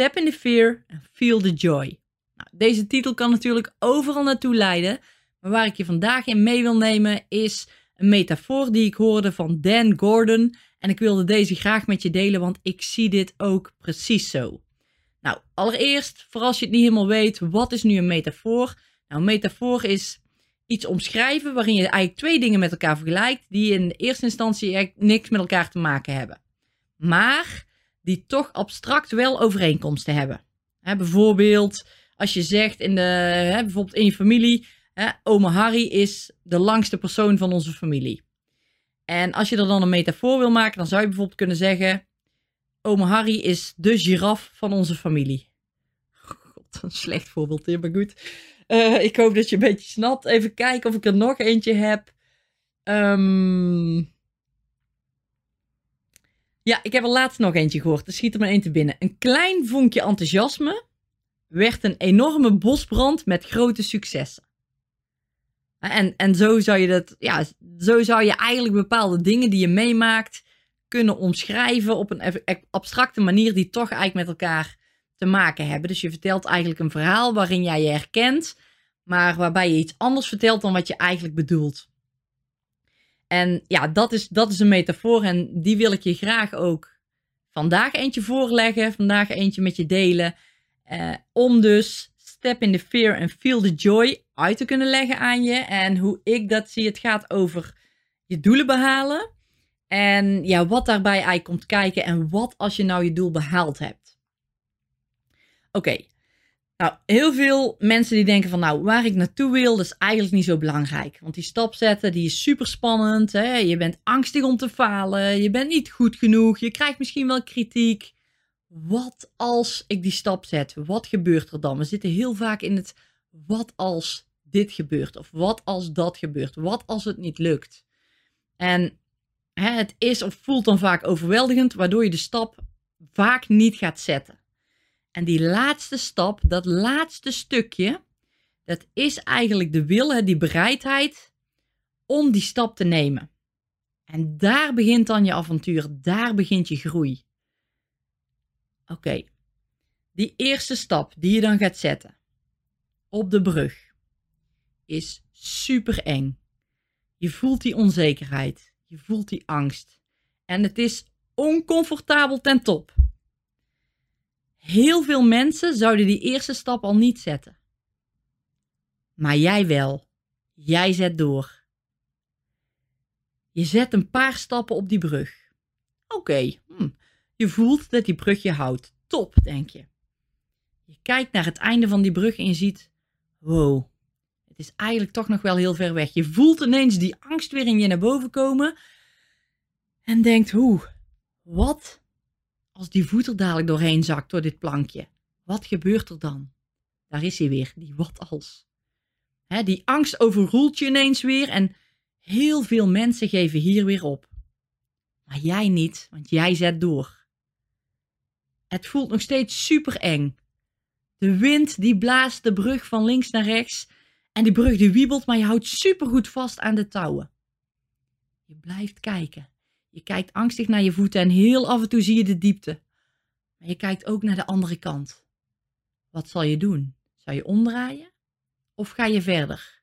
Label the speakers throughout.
Speaker 1: Step in the Fear and Feel the Joy. Nou, deze titel kan natuurlijk overal naartoe leiden, maar waar ik je vandaag in mee wil nemen is een metafoor die ik hoorde van Dan Gordon. En ik wilde deze graag met je delen, want ik zie dit ook precies zo. Nou, allereerst, voor als je het niet helemaal weet, wat is nu een metafoor? Nou, een metafoor is iets omschrijven waarin je eigenlijk twee dingen met elkaar vergelijkt, die in eerste instantie eigenlijk niks met elkaar te maken hebben. Maar die toch abstract wel overeenkomsten hebben. bijvoorbeeld als je zegt in, de, bijvoorbeeld in je familie, oma Harry is de langste persoon van onze familie. En als je er dan een metafoor wil maken, dan zou je bijvoorbeeld kunnen zeggen, oma Harry is de giraf van onze familie. God, een slecht voorbeeld hier, maar goed. Uh, ik hoop dat je een beetje snapt. Even kijken of ik er nog eentje heb. Um, ja, ik heb er laatst nog eentje gehoord. Er schiet er maar één te binnen. Een klein vonkje enthousiasme werd een enorme bosbrand met grote successen. En, en zo zou je dat, ja, zo zou je eigenlijk bepaalde dingen die je meemaakt kunnen omschrijven op een abstracte manier die toch eigenlijk met elkaar te maken hebben. Dus je vertelt eigenlijk een verhaal waarin jij je herkent, maar waarbij je iets anders vertelt dan wat je eigenlijk bedoelt. En ja, dat is, dat is een metafoor en die wil ik je graag ook vandaag eentje voorleggen, vandaag eentje met je delen. Uh, om dus step in the fear and feel the joy uit te kunnen leggen aan je. En hoe ik dat zie, het gaat over je doelen behalen. En ja, wat daarbij eigenlijk komt kijken en wat als je nou je doel behaald hebt. Oké, nou, heel veel mensen die denken van nou, waar ik naartoe wil, dat is eigenlijk niet zo belangrijk. Want die stap zetten, die is super spannend. Hè? Je bent angstig om te falen. Je bent niet goed genoeg. Je krijgt misschien wel kritiek. Wat als ik die stap zet? Wat gebeurt er dan? We zitten heel vaak in het wat als dit gebeurt. Of wat als dat gebeurt. Wat als het niet lukt. En hè, het is of voelt dan vaak overweldigend, waardoor je de stap vaak niet gaat zetten. En die laatste stap, dat laatste stukje, dat is eigenlijk de wil, die bereidheid om die stap te nemen. En daar begint dan je avontuur, daar begint je groei. Oké, die eerste stap die je dan gaat zetten op de brug is super eng. Je voelt die onzekerheid, je voelt die angst en het is oncomfortabel ten top. Heel veel mensen zouden die eerste stap al niet zetten. Maar jij wel. Jij zet door. Je zet een paar stappen op die brug. Oké, hm. je voelt dat die brug je houdt. Top, denk je. Je kijkt naar het einde van die brug en je ziet: wow, het is eigenlijk toch nog wel heel ver weg. Je voelt ineens die angst weer in je naar boven komen en denkt: hoe, wat als die voet er dadelijk doorheen zakt door dit plankje, wat gebeurt er dan? Daar is hij weer, die wat als. die angst overroelt je ineens weer en heel veel mensen geven hier weer op. Maar jij niet, want jij zet door. Het voelt nog steeds super eng. De wind die blaast de brug van links naar rechts en die brug die wiebelt, maar je houdt supergoed vast aan de touwen. Je blijft kijken je kijkt angstig naar je voeten en heel af en toe zie je de diepte. Maar je kijkt ook naar de andere kant. Wat zal je doen? Zal je omdraaien? Of ga je verder?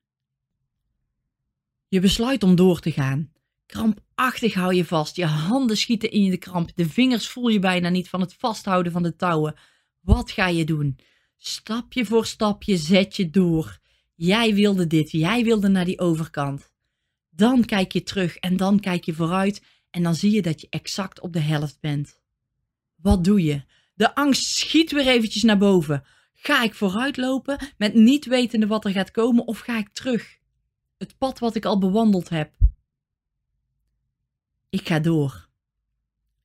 Speaker 1: Je besluit om door te gaan. Krampachtig hou je vast. Je handen schieten in de kramp. De vingers voel je bijna niet van het vasthouden van de touwen. Wat ga je doen? Stapje voor stapje zet je door. Jij wilde dit. Jij wilde naar die overkant. Dan kijk je terug en dan kijk je vooruit en dan zie je dat je exact op de helft bent. Wat doe je? De angst schiet weer eventjes naar boven. Ga ik vooruit lopen met niet wetende wat er gaat komen of ga ik terug? Het pad wat ik al bewandeld heb. Ik ga door.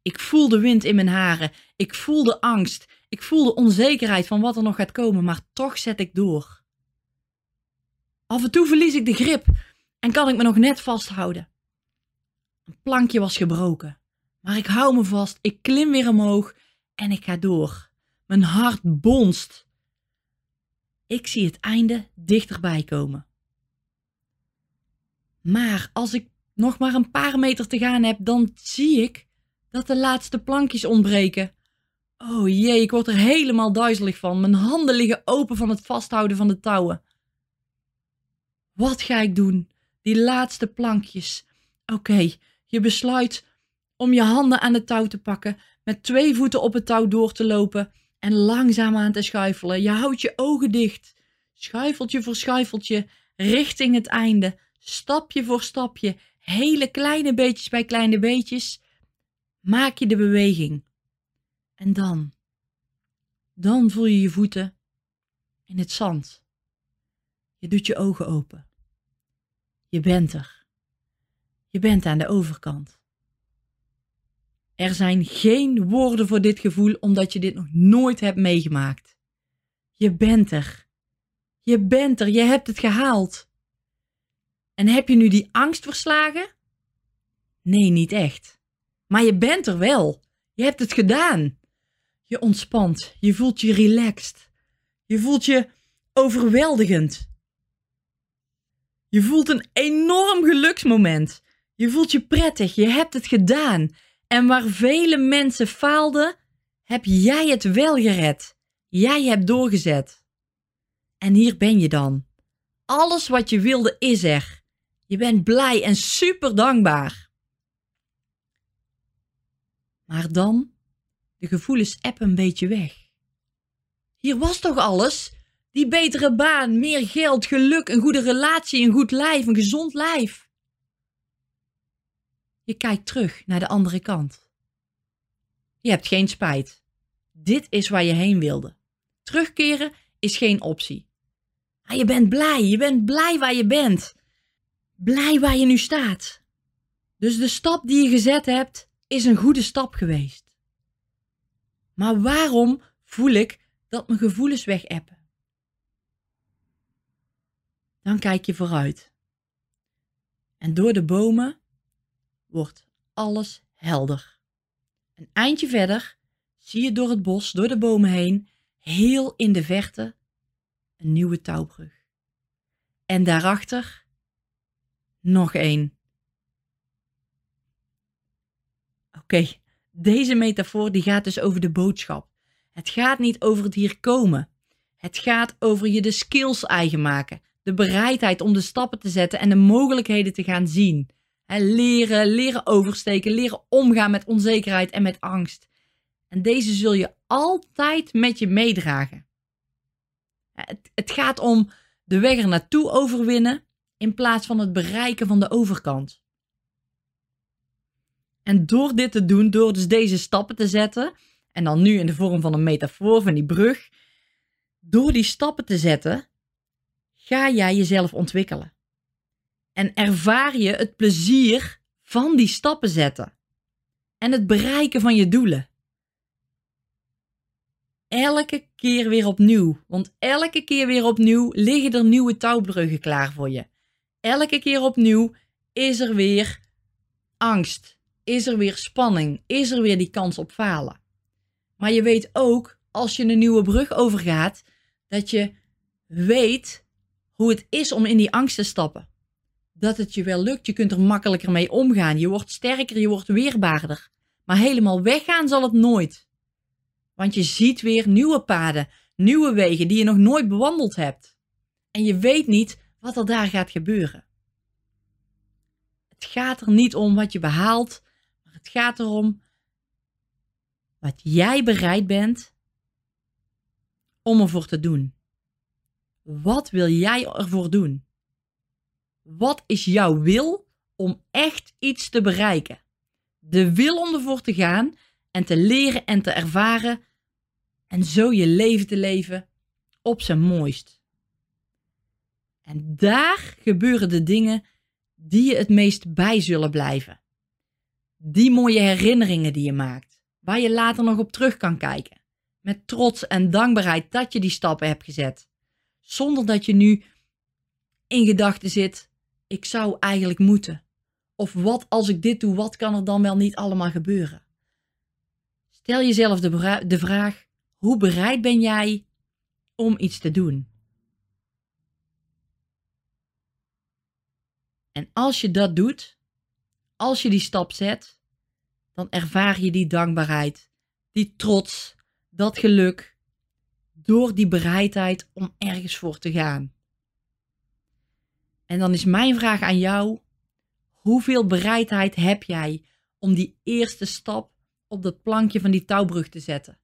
Speaker 1: Ik voel de wind in mijn haren. Ik voel de angst. Ik voel de onzekerheid van wat er nog gaat komen, maar toch zet ik door. Af en toe verlies ik de grip en kan ik me nog net vasthouden. Een plankje was gebroken, maar ik hou me vast, ik klim weer omhoog en ik ga door. Mijn hart bonst. Ik zie het einde dichterbij komen. Maar als ik nog maar een paar meter te gaan heb, dan zie ik dat de laatste plankjes ontbreken. Oh jee, ik word er helemaal duizelig van. Mijn handen liggen open van het vasthouden van de touwen. Wat ga ik doen? Die laatste plankjes. Oké, je besluit om je handen aan de touw te pakken, met twee voeten op het touw door te lopen en langzaam aan te schuifelen. Je houdt je ogen dicht, schuifeltje voor schuifeltje, richting het einde, stapje voor stapje, hele kleine beetjes bij kleine beetjes, maak je de beweging. En dan, dan voel je je voeten in het zand. Je doet je ogen open. Je bent er. Je bent aan de overkant. Er zijn geen woorden voor dit gevoel omdat je dit nog nooit hebt meegemaakt. Je bent er. Je bent er. Je hebt het gehaald. En heb je nu die angst verslagen? Nee, niet echt. Maar je bent er wel. Je hebt het gedaan. Je ontspant. Je voelt je relaxed. Je voelt je overweldigend. Je voelt een enorm geluksmoment. Je voelt je prettig. Je hebt het gedaan. En waar vele mensen faalden, heb jij het wel gered. Jij hebt doorgezet. En hier ben je dan. Alles wat je wilde is er. Je bent blij en super dankbaar. Maar dan, de gevoelens appen een beetje weg. Hier was toch alles? Die betere baan, meer geld, geluk, een goede relatie, een goed lijf, een gezond lijf. Je kijkt terug naar de andere kant. Je hebt geen spijt. Dit is waar je heen wilde. Terugkeren is geen optie. Maar je bent blij, je bent blij waar je bent. Blij waar je nu staat. Dus de stap die je gezet hebt, is een goede stap geweest. Maar waarom voel ik dat mijn gevoelens wegappen? Dan kijk je vooruit. En door de bomen wordt alles helder. Een eindje verder zie je door het bos, door de bomen heen, heel in de verte, een nieuwe touwbrug. En daarachter nog één. Oké, deze metafoor die gaat dus over de boodschap. Het gaat niet over het hier komen. Het gaat over je de skills eigen maken. De bereidheid om de stappen te zetten en de mogelijkheden te gaan zien. Leren, leren oversteken, leren omgaan met onzekerheid en met angst. En deze zul je altijd met je meedragen. Het, het gaat om de weg er naartoe overwinnen in plaats van het bereiken van de overkant. En door dit te doen, door dus deze stappen te zetten, en dan nu in de vorm van een metafoor van die brug, door die stappen te zetten, ga jij jezelf ontwikkelen. En ervaar je het plezier van die stappen zetten en het bereiken van je doelen. Elke keer weer opnieuw, want elke keer weer opnieuw liggen er nieuwe touwbruggen klaar voor je. Elke keer opnieuw is er weer angst, is er weer spanning, is er weer die kans op falen. Maar je weet ook, als je een nieuwe brug overgaat, dat je weet hoe het is om in die angst te stappen. Dat het je wel lukt, je kunt er makkelijker mee omgaan, je wordt sterker, je wordt weerbaarder. Maar helemaal weggaan zal het nooit. Want je ziet weer nieuwe paden, nieuwe wegen die je nog nooit bewandeld hebt. En je weet niet wat er daar gaat gebeuren. Het gaat er niet om wat je behaalt, maar het gaat erom wat jij bereid bent om ervoor te doen. Wat wil jij ervoor doen? Wat is jouw wil om echt iets te bereiken? De wil om ervoor te gaan en te leren en te ervaren en zo je leven te leven op zijn mooist. En daar gebeuren de dingen die je het meest bij zullen blijven. Die mooie herinneringen die je maakt, waar je later nog op terug kan kijken. met trots en dankbaarheid dat je die stappen hebt gezet. Zonder dat je nu in gedachten zit: ik zou eigenlijk moeten. Of wat als ik dit doe, wat kan er dan wel niet allemaal gebeuren? Stel jezelf de, de vraag: hoe bereid ben jij om iets te doen? En als je dat doet, als je die stap zet, dan ervaar je die dankbaarheid, die trots, dat geluk, door die bereidheid om ergens voor te gaan. En dan is mijn vraag aan jou: hoeveel bereidheid heb jij om die eerste stap op dat plankje van die touwbrug te zetten?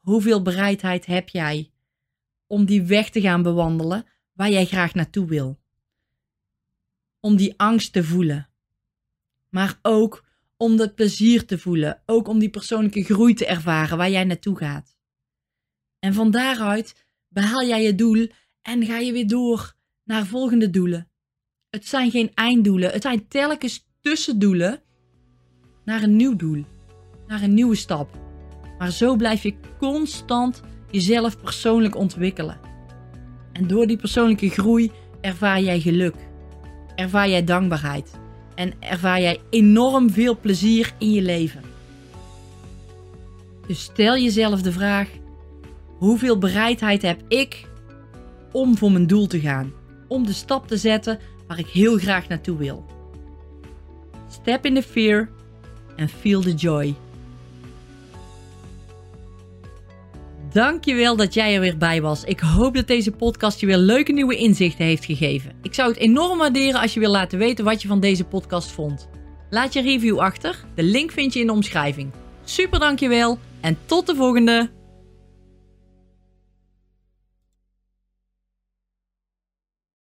Speaker 1: Hoeveel bereidheid heb jij om die weg te gaan bewandelen waar jij graag naartoe wil? Om die angst te voelen, maar ook om dat plezier te voelen, ook om die persoonlijke groei te ervaren waar jij naartoe gaat. En van daaruit behaal jij je doel en ga je weer door naar volgende doelen. Het zijn geen einddoelen, het zijn telkens tussendoelen naar een nieuw doel, naar een nieuwe stap. Maar zo blijf je constant jezelf persoonlijk ontwikkelen. En door die persoonlijke groei ervaar jij geluk, ervaar jij dankbaarheid en ervaar jij enorm veel plezier in je leven. Dus stel jezelf de vraag: hoeveel bereidheid heb ik om voor mijn doel te gaan? Om de stap te zetten waar ik heel graag naartoe wil. Step in the fear and feel the joy. Dankjewel dat jij er weer bij was. Ik hoop dat deze podcast je weer leuke nieuwe inzichten heeft gegeven. Ik zou het enorm waarderen als je wil laten weten wat je van deze podcast vond. Laat je review achter. De link vind je in de omschrijving. Super dankjewel en tot de volgende!